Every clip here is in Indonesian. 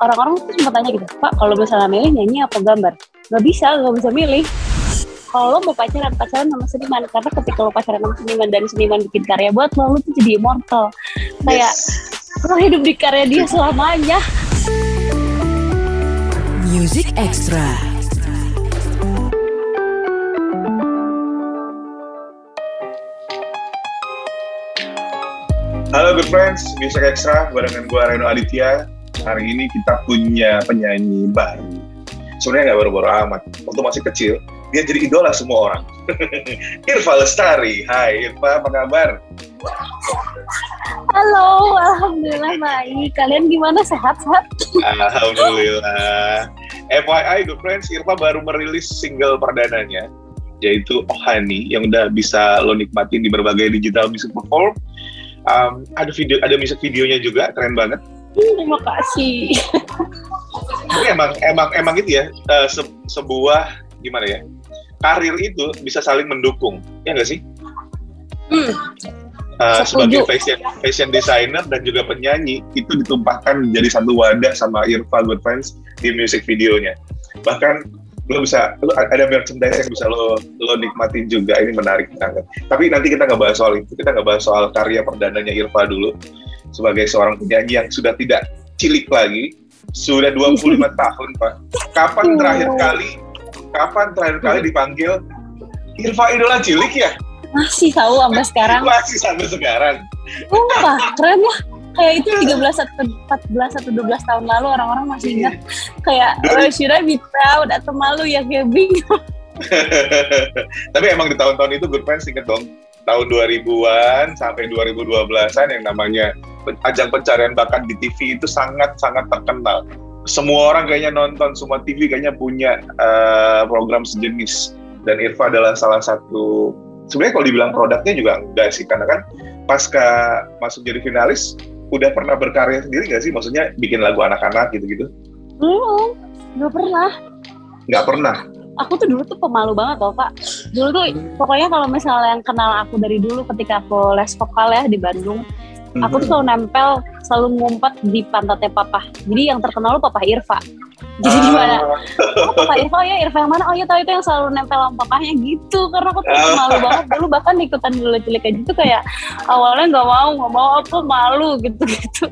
orang-orang tuh sempat tanya gitu pak kalau misalnya milih nyanyi apa gambar nggak bisa nggak bisa milih kalau lo mau pacaran pacaran sama seniman karena ketika lo pacaran sama seniman dan seniman bikin karya buat lo lo tuh jadi immortal kayak Yes. lo hidup di karya dia selamanya Music Extra. Halo good friends, Music Extra barengan gue Reno Aditya. Hari ini kita punya penyanyi baru. Sebenarnya nggak baru-baru amat. Waktu masih kecil, dia jadi idola semua orang. Irfa Lestari. Hai Irfa, apa kabar? halo alhamdulillah baik kalian gimana sehat sehat Alhamdulillah. FYI good friends, Irfa baru merilis single perdananya yaitu Ohani yang udah bisa lo nikmatin di berbagai digital music platform. Um, ada video, ada music videonya juga, keren banget. Hmm, terima kasih. Tapi emang emang emang itu ya eh, se- sebuah gimana ya karir itu bisa saling mendukung ya nggak sih? Hmm, Setuju. sebagai fashion fashion designer dan juga penyanyi itu ditumpahkan menjadi satu wadah sama Irfa Good Friends di music videonya. Bahkan lo bisa lo ada merchandise yang bisa lo lo nikmatin juga ini menarik banget. Tapi nanti kita nggak bahas soal itu kita nggak bahas soal karya perdananya Irfa dulu sebagai seorang penyanyi yang sudah tidak cilik lagi sudah 25 tahun pak. Kapan terakhir kali kapan terakhir kali dipanggil Irfa idola cilik ya? Masih tahu sampai sekarang. Masih sampai sekarang. Wah, keren ya. Kayak itu 13 atau 14 atau 12 tahun lalu orang-orang masih ingat. Kayak Dulu- oh, should I be proud atau malu ya kayak bingung. Tapi emang di tahun-tahun itu Good Friends inget dong tahun 2000-an sampai 2012-an yang namanya ajang pencarian bakat di TV itu sangat-sangat terkenal. Semua orang kayaknya nonton, semua TV kayaknya punya eh, program sejenis. Dan Irfa adalah salah satu, sebenarnya kalau dibilang produknya juga enggak sih, karena kan pasca masuk jadi finalis, udah pernah berkarya sendiri nggak sih? Maksudnya bikin lagu anak-anak gitu-gitu? Belum, belum pernah. Nggak pernah. Aku tuh dulu tuh pemalu banget loh, Pak. Dulu tuh pokoknya kalau misalnya yang kenal aku dari dulu ketika aku les vokal ya di Bandung, aku tuh selalu nempel, selalu ngumpet di pantatnya papa. Jadi yang terkenal lu papa Irfa. Jadi Ah. gimana? Oh, papa Irfa ya, Irfa yang mana? Oh iya tahu itu yang selalu nempel sama papahnya gitu. Karena aku tuh Ah. malu banget dulu bahkan ikutan dulu cilik aja tuh kayak awalnya nggak mau, nggak mau aku malu gitu-gitu.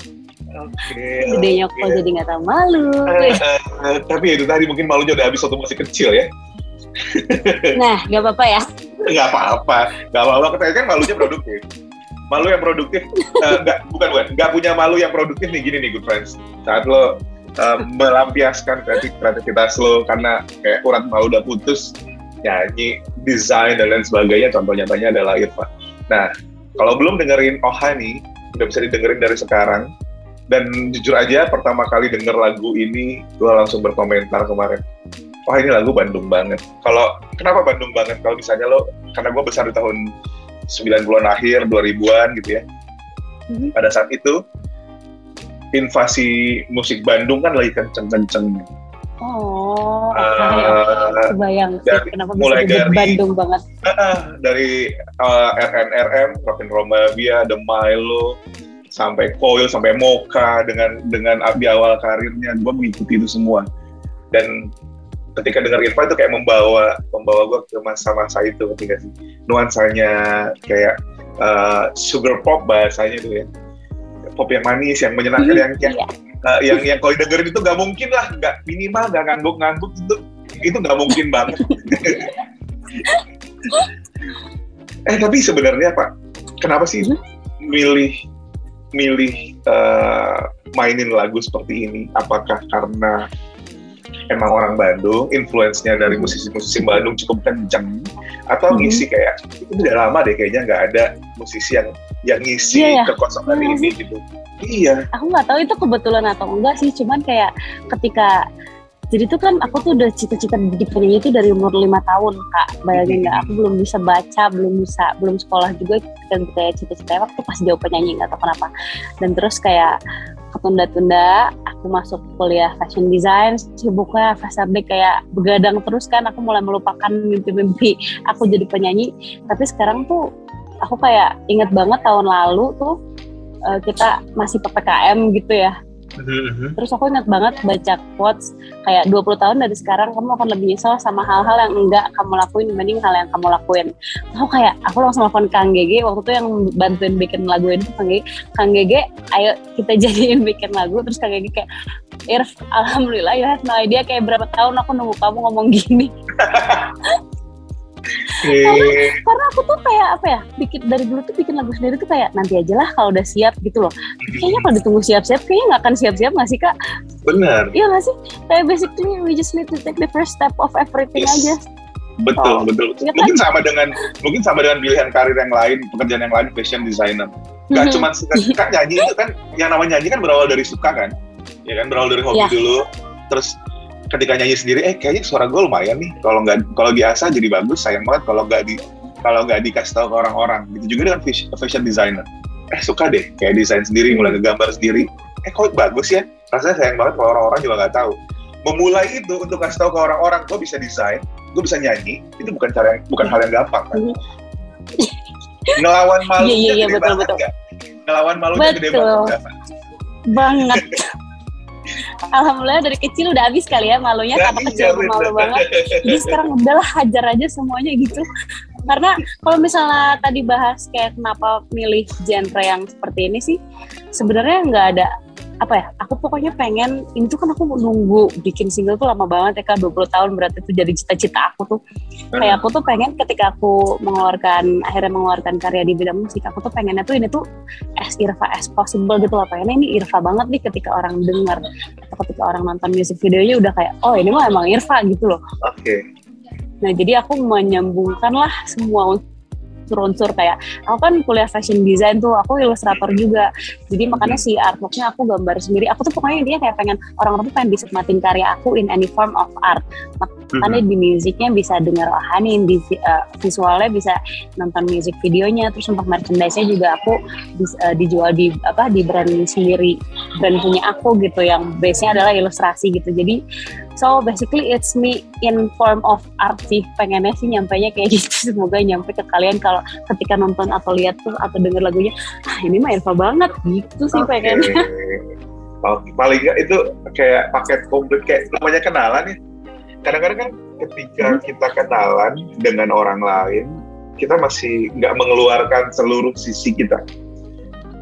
Oke. Gedenya oke. kok jadi nggak tahu malu. Eh, eh, tapi itu tadi mungkin malunya udah habis waktu masih kecil ya. Nah, nggak apa-apa ya. Nggak apa-apa. Nggak apa-apa. Kita kan malunya produktif. Malu yang produktif, eh, nggak, bukan, bukan. Nggak punya malu yang produktif nih, gini nih, good friends. Saat lo eh, melampiaskan kreativitas lo karena kayak urat malu udah putus, nyanyi, desain, dan lain sebagainya, contoh nyatanya adalah Irfa. Nah, kalau belum dengerin Ohani, udah bisa didengerin dari sekarang. Dan jujur aja, pertama kali denger lagu ini, gue langsung berkomentar kemarin. Wah ini lagu Bandung banget. Kalau kenapa Bandung banget? Kalau misalnya lo, karena gue besar di tahun 90-an akhir, 2000-an gitu ya. Mhm. Pada saat itu, invasi musik Bandung kan lagi kenceng-kenceng. Oh. Eh, Kebayang sih dari- kenapa mulai bisa dari- Bandung banget. Ah, dari uh, RNRM, Robin Romavia, The Milo, sampai Coil, sampai Mocha dengan dengan di awal karirnya, gue mengikuti itu semua. Dan ketika dengar Irfan itu kayak membawa membawa gue ke masa-masa itu, ketika sih nuansanya kayak uh, sugar pop bahasanya itu ya, pop yang manis, yang menyenangkan, yang yang Iya. uh, yang yang kalau dengerin itu nggak mungkin lah, nggak minimal nggak ngangguk-ngangguk itu itu nggak mungkin banget. eh tapi sebenarnya Pak, kenapa sih Hmm? milih milih uh, mainin lagu seperti ini? Apakah karena emang orang Bandung, influence-nya dari Hmm. musisi-musisi Bandung cukup kenceng, atau Hmm. ngisi kayak itu udah lama deh kayaknya nggak ada musisi yang yang ngisi Iya ya. kekosongan Iya ini gitu. Iya. Aku nggak tahu itu kebetulan atau enggak sih, cuman kayak ketika jadi tuh kan aku tuh udah cita-cita penyanyi itu dari umur lima tahun kak. Bayangin nggak? Aku belum bisa baca belum bisa belum sekolah juga kan kayak cita-cita waktu pas jauh penyanyi nggak tahu kenapa. Dan terus kayak ketunda-tunda aku masuk kuliah fashion design sibuknya FSB kayak begadang terus kan. Aku mulai melupakan mimpi-mimpi aku jadi penyanyi. Tapi sekarang tuh aku kayak inget banget tahun lalu tuh eh, kita masih ppkm gitu ya Mm-hmm. Terus aku ingat banget baca quotes kayak 20 tahun dari sekarang kamu akan lebih nyesel sama hal-hal yang enggak kamu lakuin dibanding hal yang kamu lakuin. Aku kayak aku langsung telepon Kang Gege waktu itu yang bantuin bikin lagu ini Kang Gege, Kang Gege ayo kita jadiin bikin lagu terus Kang Gege kayak Irf, alhamdulillah ya no idea kayak berapa tahun aku nunggu kamu ngomong gini. karena, karena aku tuh kayak apa ya bikin dari dulu tuh bikin lagu sendiri tuh kayak nanti aja lah kalau udah siap gitu loh kayaknya kalau ditunggu siap-siap kayaknya nggak akan siap-siap nggak sih kak benar iya nggak sih kayak basically we just need to take the first step of everything yes. aja betul oh. betul ya kan? mungkin sama dengan mungkin sama dengan pilihan karir yang lain pekerjaan yang lain fashion designer Gak mm -hmm. cuma kan nyanyi itu kan yang namanya nyanyi kan berawal dari suka kan ya kan berawal dari hobi yeah. dulu terus ketika nyanyi sendiri eh kayaknya suara gue lumayan nih. Kalau nggak kalau diasah jadi bagus sayang banget. Kalau nggak di kalau nggak dikasih tahu ke orang-orang. Gitu juga dengan fashion designer. Eh suka deh kayak desain sendiri mulai ngegambar sendiri. Eh kok bagus ya? Rasanya sayang banget kalau orang-orang juga nggak tahu. Memulai itu untuk kasih tahu ke orang-orang gue bisa desain gue bisa nyanyi itu bukan cara yang bukan hal yang gampang kan? Mhm. ngelawan malunya yeah, yeah, yeah, gede betul, banget betul. ngelawan malunya betul. gede banget banget Alhamdulillah dari kecil udah habis kali ya malunya karena kecil iya, malu banget. Jadi sekarang udahlah hajar aja semuanya gitu. Karena kalau misalnya tadi bahas kayak kenapa milih genre yang seperti ini sih, sebenarnya nggak ada apa ya aku pokoknya pengen ini tuh kan aku nunggu bikin single tuh lama banget ya kak 20 tahun berarti itu jadi cita-cita aku tuh. Kayak aku tuh pengen ketika aku mengeluarkan akhirnya mengeluarkan karya di bidang musik aku tuh pengennya tuh ini tuh as Irfa as possible gitu loh pengennya ini Irfa banget nih ketika orang dengar atau ketika orang nonton musik videonya udah kayak oh ini mah emang Irfa gitu loh. Oke. Okay. nah jadi aku menyambungkan lah semua unsur-unsur kayak aku kan kuliah fashion design tuh aku ilustrator juga. Jadi makanya si artworknya aku gambar sendiri. Aku tuh pokoknya dia kayak pengen orang-orang tuh pengen bisa nikmatin karya aku in any form of art. Makanya di musiknya bisa dengar oh di uh, visualnya bisa nonton music videonya terus untuk merchandise-nya juga aku uh, dijual di apa di brand sendiri. Brand punya aku gitu yang base-nya adalah ilustrasi gitu. Jadi so basically it's me in form of art sih. Pengennya sih nyampainya kayak gitu. Semoga nyampe ke kalian kalau ketika nonton atau lihat tuh atau denger lagunya ah ini mah Elva banget. Gitu sih okay. pengennya. Paling gak itu kayak paket komplit kayak namanya kenalan ya. Kadang-kadang kan ketika hmm. kita kenalan dengan orang lain kita masih nggak mengeluarkan seluruh sisi kita.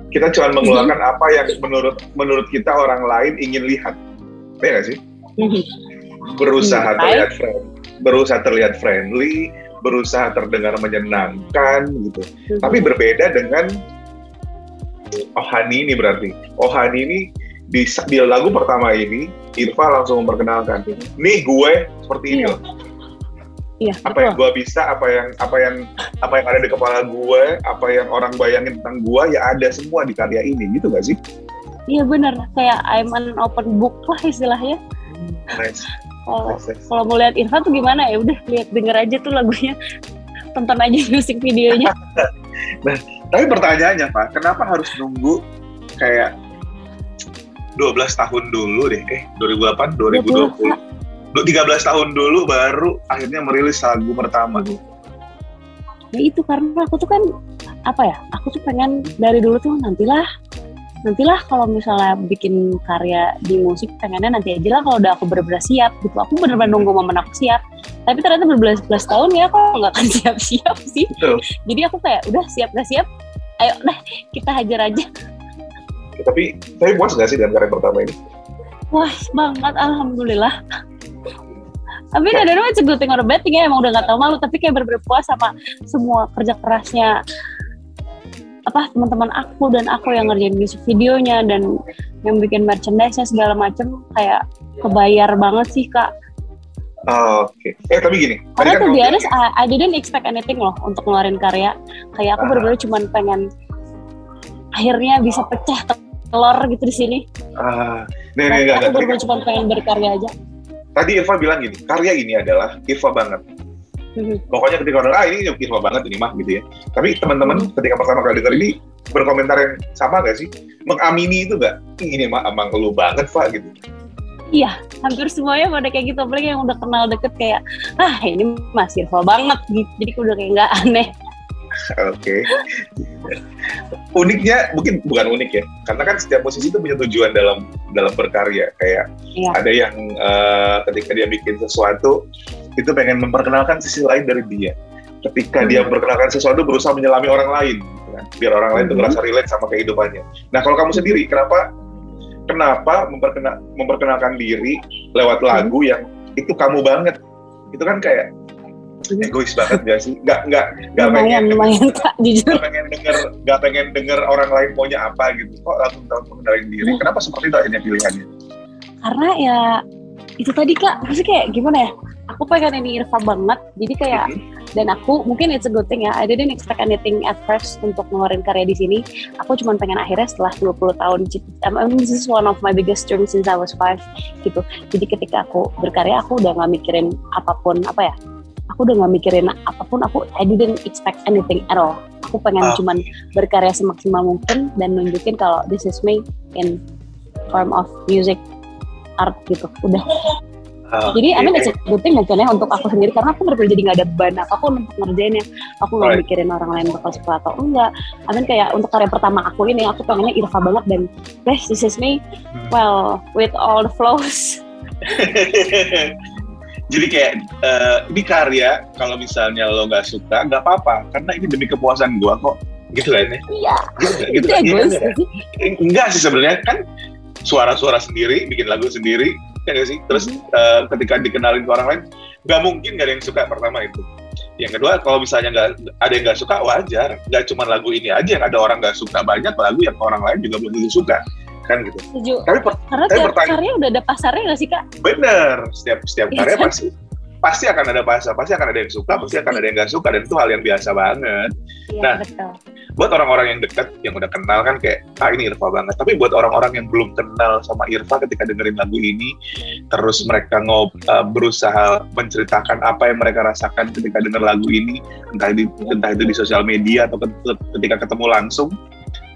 Kita cuma mengeluarkan hmm. apa yang menurut menurut kita orang lain ingin lihat. Ya gak sih? Hmm berusaha hmm, terlihat friend, berusaha terlihat friendly, berusaha terdengar menyenangkan gitu. Hmm. Tapi berbeda dengan Ohani ini berarti. Ohani ini di, di lagu pertama ini Irfa langsung memperkenalkan, nih gue seperti ini iya. loh. Iya, apa betul. yang gue bisa, apa yang apa yang apa yang ada di kepala gue, apa yang orang bayangin tentang gue, ya ada semua di karya ini, gitu gak sih? Iya benar, kayak I'm an open book lah istilahnya. Nice. Kalau kalau mau lihat Irfan tuh gimana ya udah lihat denger aja tuh lagunya, tonton aja musik videonya. nah, tapi pertanyaannya Pak, kenapa harus nunggu kayak 12 tahun dulu deh, eh 2008, 2020. 13 tahun dulu baru akhirnya merilis lagu pertama. Ya itu karena aku tuh kan apa ya, aku tuh pengen dari dulu tuh nantilah nantilah kalau misalnya bikin karya di musik pengennya nanti aja lah kalau udah aku bener-bener siap gitu. Aku bener-bener nunggu momen aku siap. Tapi ternyata berbelas-belas tahun ya kok nggak akan siap-siap sih. Betul. jadi aku kayak udah siap gak siap. Ayo deh kita hajar aja. Tapi tapi puas gak sih dengan karya pertama ini? Puas banget alhamdulillah. Tapi ada rumah good thing or bad ya emang udah gak tau malu tapi kayak bener-bener puas sama semua kerja kerasnya apa teman-teman aku dan aku yang ngerjain music videonya dan yang bikin merchandise-nya segala macem kayak kebayar banget sih kak. Oh, Oke. Okay. Eh tapi gini. Karena tuh biasa I, I didn't expect anything loh untuk ngeluarin karya. Kayak aku uh. bener-bener cuma pengen akhirnya bisa pecah telur gitu di sini. Ah, uh, nih nih. Aku bener-bener cuma pengen berkarya aja. Tadi Irfa bilang gini, karya ini adalah Irfa banget hmm Pokoknya ketika orang ah ini Irma banget ini mah gitu ya. Tapi teman-teman mm-hmm. ketika pertama kali dengar ini berkomentar yang sama gak sih? Mengamini itu gak? Ini mah emang lu banget Pak gitu. Iya, hampir semuanya pada kayak gitu. Apalagi yang udah kenal deket kayak, ah ini masih Irma banget gitu. Jadi udah kayak nggak aneh. Oke. Uniknya mungkin bukan unik ya, karena kan setiap musisi itu punya tujuan dalam dalam berkarya. Kayak Iya. ada yang eh, ketika dia bikin sesuatu itu pengen memperkenalkan sisi lain dari dia. Ketika dia Hmm. memperkenalkan sesuatu berusaha menyelami orang lain, gitu kan? biar orang lain tuh Mhm. ngerasa relate sama kehidupannya. Nah kalau kamu sendiri, kenapa kenapa memperkena, memperkenalkan diri lewat lagu yang itu kamu banget? Itu kan kayak Mhm. egois banget gak sih? Gak nggak nggak lumayan pengen lumayan kak jujur nggak pengen denger nggak pengen denger orang lain maunya apa gitu. Kok langsung tahu mengenalin diri? Hmm. Kenapa seperti itu akhirnya pilihannya? karena ya itu tadi kak maksudnya kayak gimana ya aku pengen ini Irfa banget jadi kayak Mhm. dan aku mungkin it's a good thing ya I didn't expect anything at first untuk ngeluarin karya di sini. Aku cuma pengen akhirnya setelah 20 tahun I mean, this is one of my biggest dreams since I was five gitu. Jadi ketika aku berkarya aku udah nggak mikirin apa pun apa ya aku udah nggak mikirin apa pun aku I didn't expect anything at all. Aku pengen Ah. cuman berkarya semaksimal mungkin dan nunjukin kalau this is me in form of music art gitu. Udah Ah, jadi I mean it's a good thing ya untuk aku sendiri karena aku bener jadi nggak ada beban apa pun untuk ngerjainnya aku nggak Right. mikirin orang lain bakal suka atau enggak. I mean kayak untuk karya pertama aku ini aku pengennya Irfa banget dan guys this is me. Hmm. well with all the flows Jadi kayak ini karya kalau misalnya lo nggak suka nggak apa-apa. Karena ini demi kepuasan gua kok. Gitu lah ini. iya. Gitu, gitu sih? enggak sih sebenarnya. Kan suara-suara sendiri bikin lagu sendiri ya nggak sih? Terus eh, ketika dikenalin ke orang lain nggak mungkin nggak ada yang suka pertama itu. Yang kedua kalau misalnya nggak ada yang nggak suka wajar. Nggak cuma lagu ini aja yang ada orang nggak suka banyak lagu yang orang lain juga belum tentu suka. Kan gitu. Setuju. Tapi per- karena Saya tiap bertanya- karya udah ada pasarnya gak sih kak? Bener. Setiap setiap Iya karya kan? pasti pasti akan ada bahasa pasti akan ada yang suka pasti akan ada yang nggak suka dan itu hal yang biasa banget iya Nah. betul buat orang-orang yang dekat yang udah kenal kan kayak ah ini Irfa banget tapi buat orang-orang yang belum kenal sama Irfa ketika dengerin lagu ini terus mereka ngob uh, berusaha menceritakan apa yang mereka rasakan ketika denger lagu ini entah di entah itu di sosial media atau ket- ketika ketemu langsung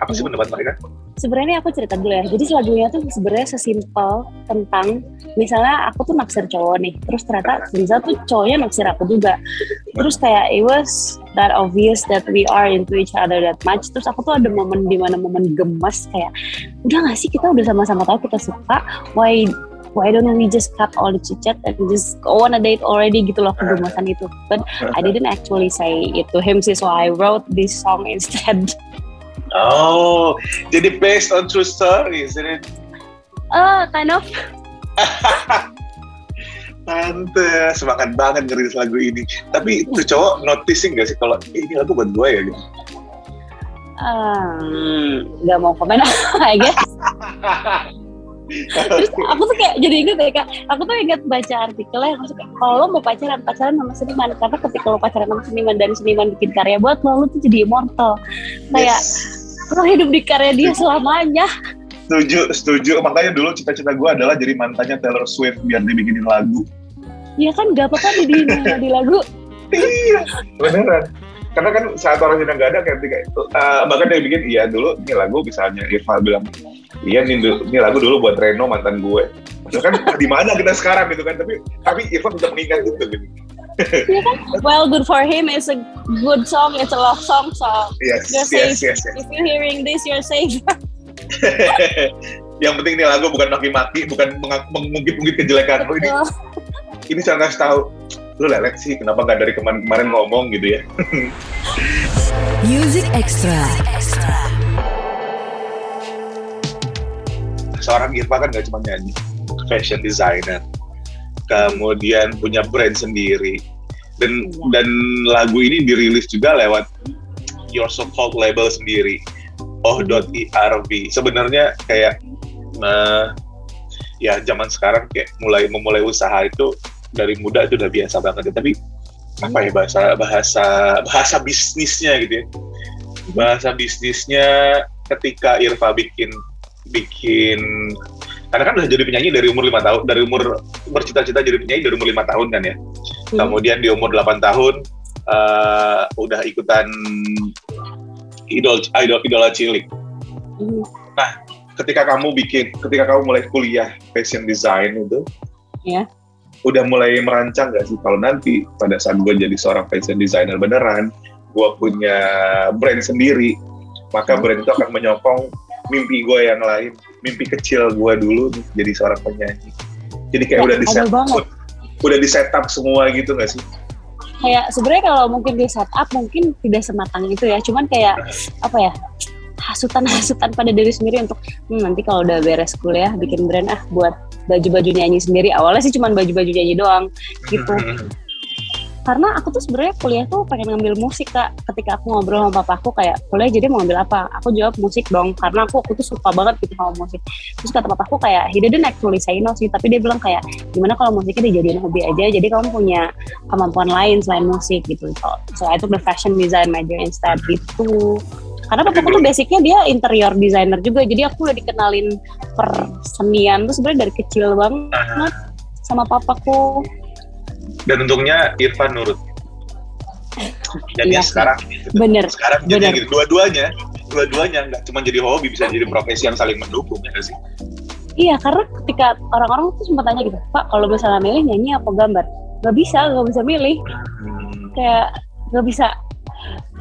apa sih pendapat mereka? sebenarnya aku cerita dulu ya. Jadi lagunya tuh sebenarnya sesimpel tentang misalnya aku tuh naksir cowok nih, terus ternyata bisa tuh cowoknya naksir aku juga. Terus kayak it was that obvious that we are into each other that much. Terus aku tuh ada momen di mana momen gemas kayak udah gak sih kita udah sama-sama tahu kita suka, why why don't we just cut all the chit chat and just go on a date already gitu loh kegemasan itu. But I didn't actually say it to him sih, so I wrote this song instead. Oh, jadi based on true story, isn't it? Uh, kind of. Tante, semangat banget ngerilis lagu ini. Tapi tuh cowok noticing gak sih kalau eh, ini lagu buat gue ya gitu? Hmm, nggak mau komen I guess. Terus aku tuh kayak jadi inget ya kak, aku tuh inget baca artikelnya yang maksudnya kalau lo mau pacaran pacaran sama seniman karena ketika lo pacaran sama seniman dan seniman bikin karya buat lo, lo tuh jadi immortal. Kayak Yes. Lo hidup di karya dia selamanya. Setuju, setuju. Makanya dulu cita-cita gue adalah jadi mantannya Taylor Swift biar dia bikinin lagu. Ya kan gak apa-apa di, di, di lagu. iya, beneran. Karena kan saat orang sudah nggak ada kayak kayak uh, bahkan dia bikin iya dulu ini lagu misalnya Irfan bilang iya ini, ini lagu dulu buat Reno mantan gue. Maksudnya kan di mana kita sekarang gitu kan tapi tapi Irfan bisa mengingat itu gitu. Ya kan? Well, good for him. It's a good song. It's a love song. So Yes, You're yes, safe. yes, yes. if you're hearing this, you're safe. Yang penting ini lagu bukan maki-maki, bukan mengungkit-ungkit kejelekan lu ini. Ini saya ngasih tahu lu lelet sih kenapa nggak dari kemarin-kemarin ngomong gitu ya. Music Extra. seorang Irfa kan gak cuma nyanyi, fashion designer, kemudian punya brand sendiri, dan Iya. dan lagu ini dirilis juga lewat Your So Called label sendiri, oh.irv. Sebenarnya kayak eh, ya zaman sekarang kayak mulai memulai usaha itu dari muda itu udah biasa banget ya. Tapi apa ya bahasa bahasa bahasa bisnisnya gitu ya. Bahasa bisnisnya ketika Irfa bikin bikin karena kan udah jadi penyanyi dari umur lima tahun dari umur bercita-cita jadi penyanyi dari umur lima tahun kan ya kemudian di umur 8 tahun eh, udah ikutan idol idol idola cilik Hmm. ketika kamu bikin ketika kamu mulai kuliah fashion design itu Iya. udah mulai merancang gak sih kalau nanti pada saat gue jadi seorang fashion designer beneran gue punya brand sendiri maka Hmm. brand itu akan menyokong mimpi gue yang lain mimpi kecil gue dulu nih, jadi seorang penyanyi. Jadi kayak Ya, udah di banget. udah di setup semua gitu gak sih? Kayak sebenarnya kalau mungkin di setup mungkin tidak sematang itu ya cuman kayak apa ya hasutan-hasutan pada diri sendiri untuk hmm, nanti kalau udah beres kuliah bikin brand ah buat baju-baju nyanyi sendiri. Awalnya sih cuman baju-baju nyanyi doang gitu karena aku tuh sebenarnya kuliah tuh pengen ngambil musik kak. Ketika aku ngobrol sama papa aku kayak kuliah jadi mau ngambil apa? Aku jawab musik dong. Karena aku aku tuh suka banget gitu sama musik. Terus kata papa aku kayak he didn't actually say no sih. Tapi dia bilang kayak gimana kalau musiknya dijadiin hobi aja jadi kamu punya kemampuan lain selain musik gitu. So I took the fashion design major instead gitu. Karena papaku tuh basicnya dia interior designer juga jadi aku udah dikenalin persenian tuh sebenarnya dari kecil banget sama papaku dan untungnya Irfan nurut jadi Iya. sekarang bener sekarang jadi Benar. gitu dua-duanya dua-duanya nggak cuma jadi hobi bisa jadi profesi yang saling mendukung ya nggak sih Iya, karena ketika orang-orang tuh sempat tanya gitu, Pak, kalau misalnya milih nyanyi apa gambar? Gak bisa, gak bisa milih. Hmm, Kayak gak bisa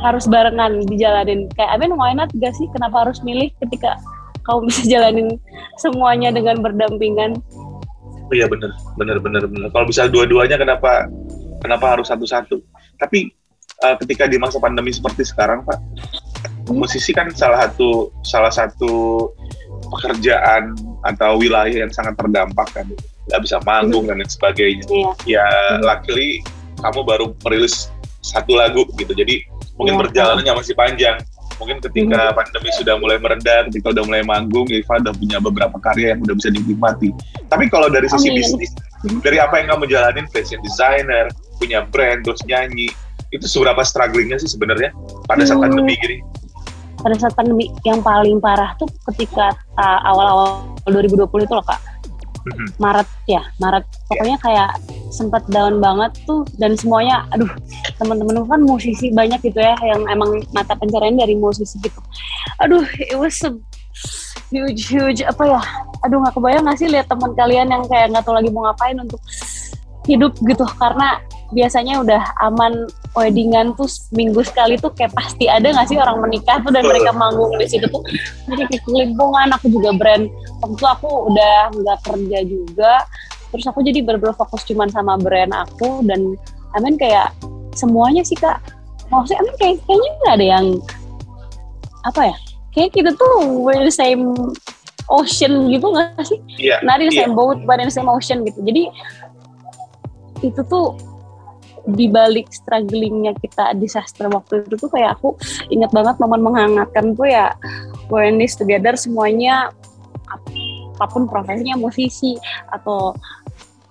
harus barengan dijalanin. Kayak I mean, why not gak sih? Kenapa harus milih ketika kamu bisa jalanin semuanya dengan berdampingan? Oh iya bener bener bener bener kalau bisa dua-duanya kenapa kenapa harus satu-satu tapi eh, ketika di masa pandemi seperti sekarang pak Hmm. musisi kan salah satu salah satu pekerjaan atau wilayah yang sangat terdampak kan nggak bisa manggung dan lain sebagainya Iya, ya Hmm. luckily kamu baru merilis satu lagu gitu jadi mungkin Iya. perjalanannya masih panjang mungkin ketika pandemi sudah mulai mereda ketika udah mulai manggung Iva udah punya beberapa karya yang udah bisa dinikmati tapi kalau dari sisi Amin. bisnis dari apa yang kamu jalanin fashion designer punya brand terus nyanyi itu seberapa strugglingnya sih sebenarnya pada saat Hmm. pandemi gini pada saat pandemi yang paling parah tuh ketika uh, awal-awal 2020 itu loh, Kak. Maret ya, Maret. Pokoknya kayak sempat down banget tuh dan semuanya aduh, teman-teman kan musisi banyak gitu ya yang emang mata pencarian dari musisi gitu. Aduh, it was a huge huge apa ya? Aduh, nggak kebayang nggak sih lihat teman kalian yang kayak nggak tahu lagi mau ngapain untuk hidup gitu karena biasanya udah aman weddingan tuh minggu sekali tuh kayak pasti ada nggak sih orang menikah tuh dan mereka manggung di situ tuh? Jadi kelimpungan aku juga brand. Waktu itu aku udah nggak kerja juga. Terus aku jadi bener-bener fokus cuman sama brand aku dan Amin kayak semuanya sih kak. Maksudnya Amin kayak kayaknya nggak ada yang apa ya kayak kita tuh we're the same ocean gitu nggak sih? Iya not in the iya. same boat but in the same ocean gitu. Jadi itu tuh di balik strugglingnya kita disaster waktu itu tuh kayak aku ingat banget momen menghangatkan tuh ya we're in this together semuanya apa pun profesinya musisi atau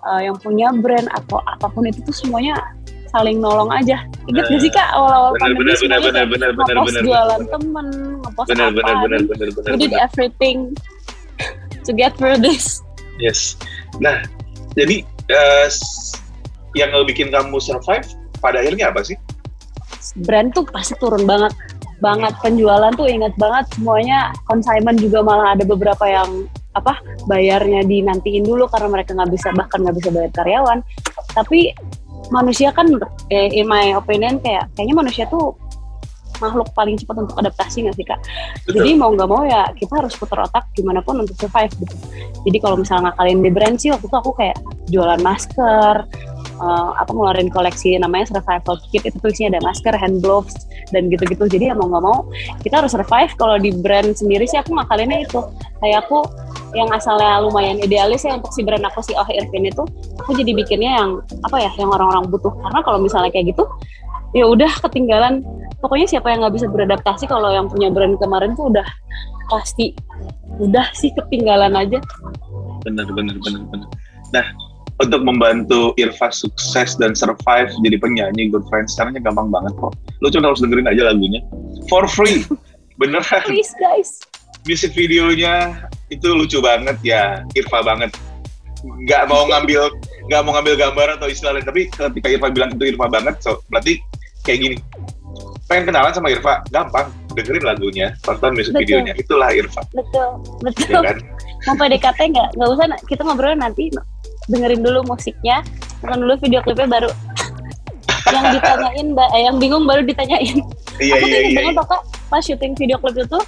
uh, yang punya brand atau apa pun itu tuh semuanya saling nolong aja. Ingat gak sih kak awal-awal pandemi benar semuanya benar benar ngepost benar jualan temen ngepost benar apa dan benar benar we did benar. everything to get through this. Yes. Nah, jadi s- yang bikin kamu survive pada akhirnya apa sih? brand tuh pasti turun banget. Banget. Penjualan tuh ingat banget. Semuanya consignment juga malah ada beberapa yang apa bayarnya dinantiin dulu karena mereka nggak bisa bahkan nggak bisa bayar karyawan. Tapi manusia kan eh, in my opinion kayak kayaknya manusia tuh makhluk paling cepat untuk adaptasi nggak sih kak? Jadi mau nggak mau ya kita harus putar otak gimana pun untuk survive gitu. Jadi kalau misalnya ngakalin di brand sih waktu itu aku kayak jualan masker eh, apa ngeluarin koleksi namanya survival kit itu tuh isinya ada masker, hand gloves dan gitu-gitu. Jadi ya mau nggak mau kita harus survive. Kalau di brand sendiri sih aku ngakalinnya itu kayak aku yang asalnya lumayan idealis ya untuk si brand aku si Oh Irvin itu aku jadi bikinnya yang apa ya yang orang-orang butuh karena kalau misalnya kayak gitu ya udah ketinggalan pokoknya siapa yang nggak bisa beradaptasi kalau yang punya brand kemarin tuh udah pasti udah sih ketinggalan aja Benar benar benar benar. Nah, untuk membantu Irfa sukses dan survive jadi penyanyi Good Friends caranya gampang banget kok. Lu cuma harus dengerin aja lagunya for free. Beneran. please guys Music videonya itu lucu banget ya, Irfa banget. Nggak mau ngambil nggak mau ngambil gambar atau istilah lain, tapi ketika Irfa bilang itu Irfa banget, so berarti kayak gini. Pengen kenalan sama Irfa, gampang. Dengerin lagunya, tonton music Betul. videonya. Itulah Irfa, betul ya betul kan? mau PDKT nggak nggak usah kita ngobrol nanti dengerin dulu musiknya. Nonton dulu video klipnya baru. Yang ditanyain mbak eh, yang bingung baru ditanyain. Iya aku iya tuh iya banget kok pas syuting video klip itu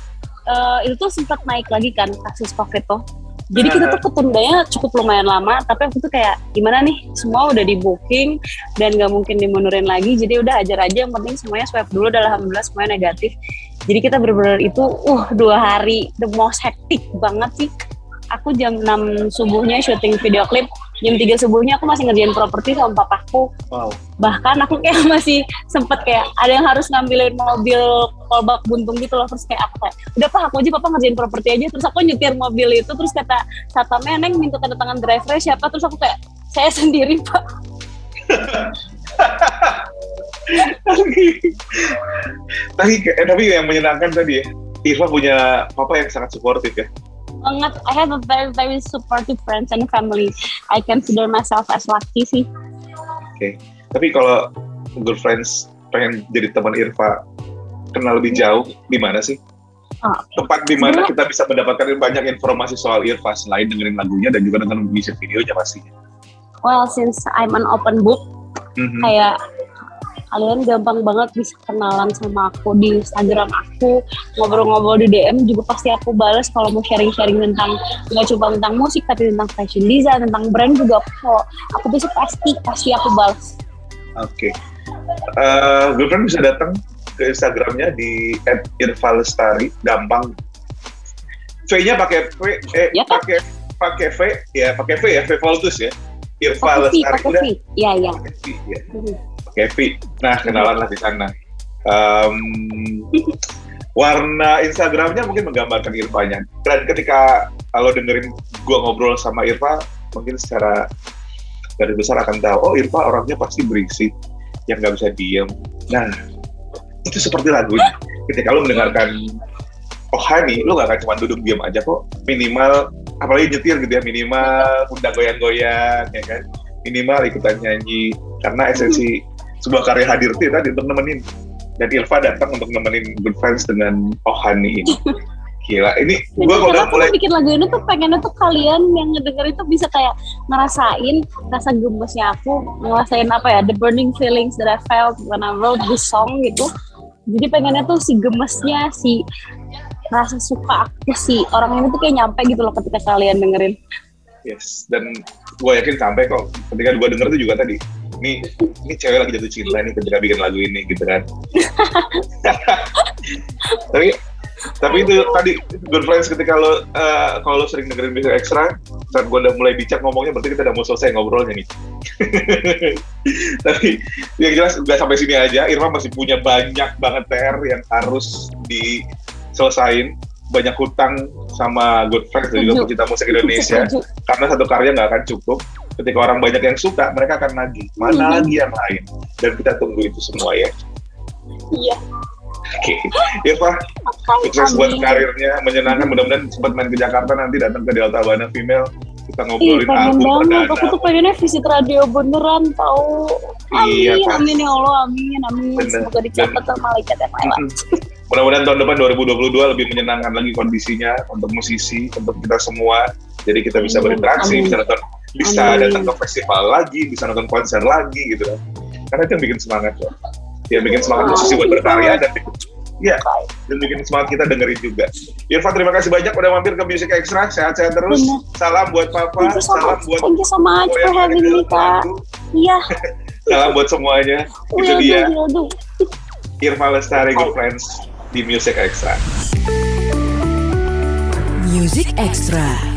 eh, itu tuh sempat naik lagi kan kasus covid tuh. Jadi kita tuh ketundanya cukup lumayan lama tapi aku tuh kayak gimana nih? Semua udah di booking dan nggak mungkin dimundurin lagi jadi udah ajar aja yang penting semuanya swab dulu dan alhamdulillah semuanya negatif. Jadi kita bener-bener itu uh dua hari the most hectic banget sih aku jam 6 subuhnya syuting video klip. Jam 3 subuhnya aku masih ngerjain properti sama papaku. Wow. Bahkan aku kayak masih sempet kayak ada yang harus ngambilin mobil kolbak buntung gitu loh. Terus kayak aku kayak udah pak aku aja papa ngerjain properti aja. Terus aku nyetir mobil itu terus kata satpamnya neng minta tanda tangan driver siapa? Terus aku kayak saya sendiri pak. Tapi eh, tapi yang menyenangkan tadi ya Irfa punya papa yang sangat suportif ya banget. I have a very very supportive friends and family. I consider myself as lucky sih. Tapi kalau good friends pengen jadi teman Irfa kenal lebih jauh di mana sih? Oh. tempat di mana kita bisa mendapatkan banyak informasi soal Irfa selain dengerin lagunya dan juga nonton music videonya pastinya? Well since I'm an open book Mhm. kayak kalian gampang banget bisa kenalan sama aku di Instagram aku. Ngobrol-ngobrol di DM juga pasti aku balas kalau mau sharing-sharing tentang nggak cuma tentang musik tapi tentang fashion design tentang brand juga aku kalau aku bisa pasti pasti aku balas Oke. Eh, girlfriend bisa datang ke Instagramnya di @irvalestari, gampang. V-nya pakai V, eh Ya, Pak. pakai pakai V, ya pakai V ya, V Voltus ya. Irva Lestari udah. Iya iya V. Nah kenalan lah di sana. Em, warna Instagramnya mungkin menggambarkan Irfanya. Dan ketika kalau dengerin gua ngobrol sama Irfa, mungkin secara dari besar akan tahu, oh Irfa orangnya pasti berisik, yang nggak bisa diem. Nah, itu seperti lagunya. Ketika lo mendengarkan Oh Hani, lo gak akan cuma duduk diam aja kok. Minimal, apalagi nyetir gitu ya, minimal undang goyang-goyang, ya kan. Minimal ikutan nyanyi. Karena esensi sebuah karya hadir tadi untuk nemenin. Dan Irfa datang untuk nemenin Good Friends dengan Oh Hani ini. Gila, ini gue kalau udah mulai bikin lagu ini tuh pengennya tuh kalian yang ngedenger itu bisa kayak ngerasain rasa gemesnya aku, ngerasain apa ya, the burning feelings that I felt when I wrote this song gitu. Jadi pengennya tuh si gemesnya, si rasa suka aku si orang ini tuh kayak nyampe gitu loh ketika kalian dengerin. Yes, dan gue yakin sampai kok ketika gue denger itu juga tadi. Nih, ini cewek lagi jatuh cinta nih ketika bikin lagu ini gitu kan. tapi tapi itu tadi good friends ketika lo eh, kalau lo sering dengerin music extra saat gue udah mulai bicara ngomongnya berarti kita udah mau selesai ngobrolnya nih. Tapi yang jelas udah sampai sini aja. Irma masih punya banyak banget PR yang harus diselesain. Banyak hutang sama good friends dan juga pecinta musik Indonesia. Setuju. karena satu karya nggak akan cukup ketika orang banyak yang suka mereka akan nagih mana Mhm. lagi yang lain dan kita tunggu itu semua ya Iya. oke Irfa sukses buat karirnya menyenangkan mudah-mudahan sempat main ke Jakarta nanti datang ke Delta Bana Female kita Ih, ngobrolin pengen album banget. Aku perdana tuh pengennya visit radio beneran tahu. Amin, Iya, amin ya Allah, amin, amin. Bener. Semoga dicatat sama malaikat yang lewat. mudah-mudahan tahun depan 2022 lebih menyenangkan lagi kondisinya untuk musisi untuk kita semua jadi kita bisa berinteraksi Amin. bisa nonton bisa Amin. datang ke festival lagi bisa nonton konser lagi gitu kan karena itu yang bikin semangat loh yang bikin semangat musisi buat berkarya dan ya dan bikin semangat kita dengerin juga Irfan terima kasih banyak udah mampir ke Music Extra sehat-sehat terus Bener. salam buat Papa Thank you so salam much. buat Thank you so much for having me, Kak. Iya, salam buat semuanya itu will do, dia will do. Irfan Lestari Good Friends di Music Extra Music Extra.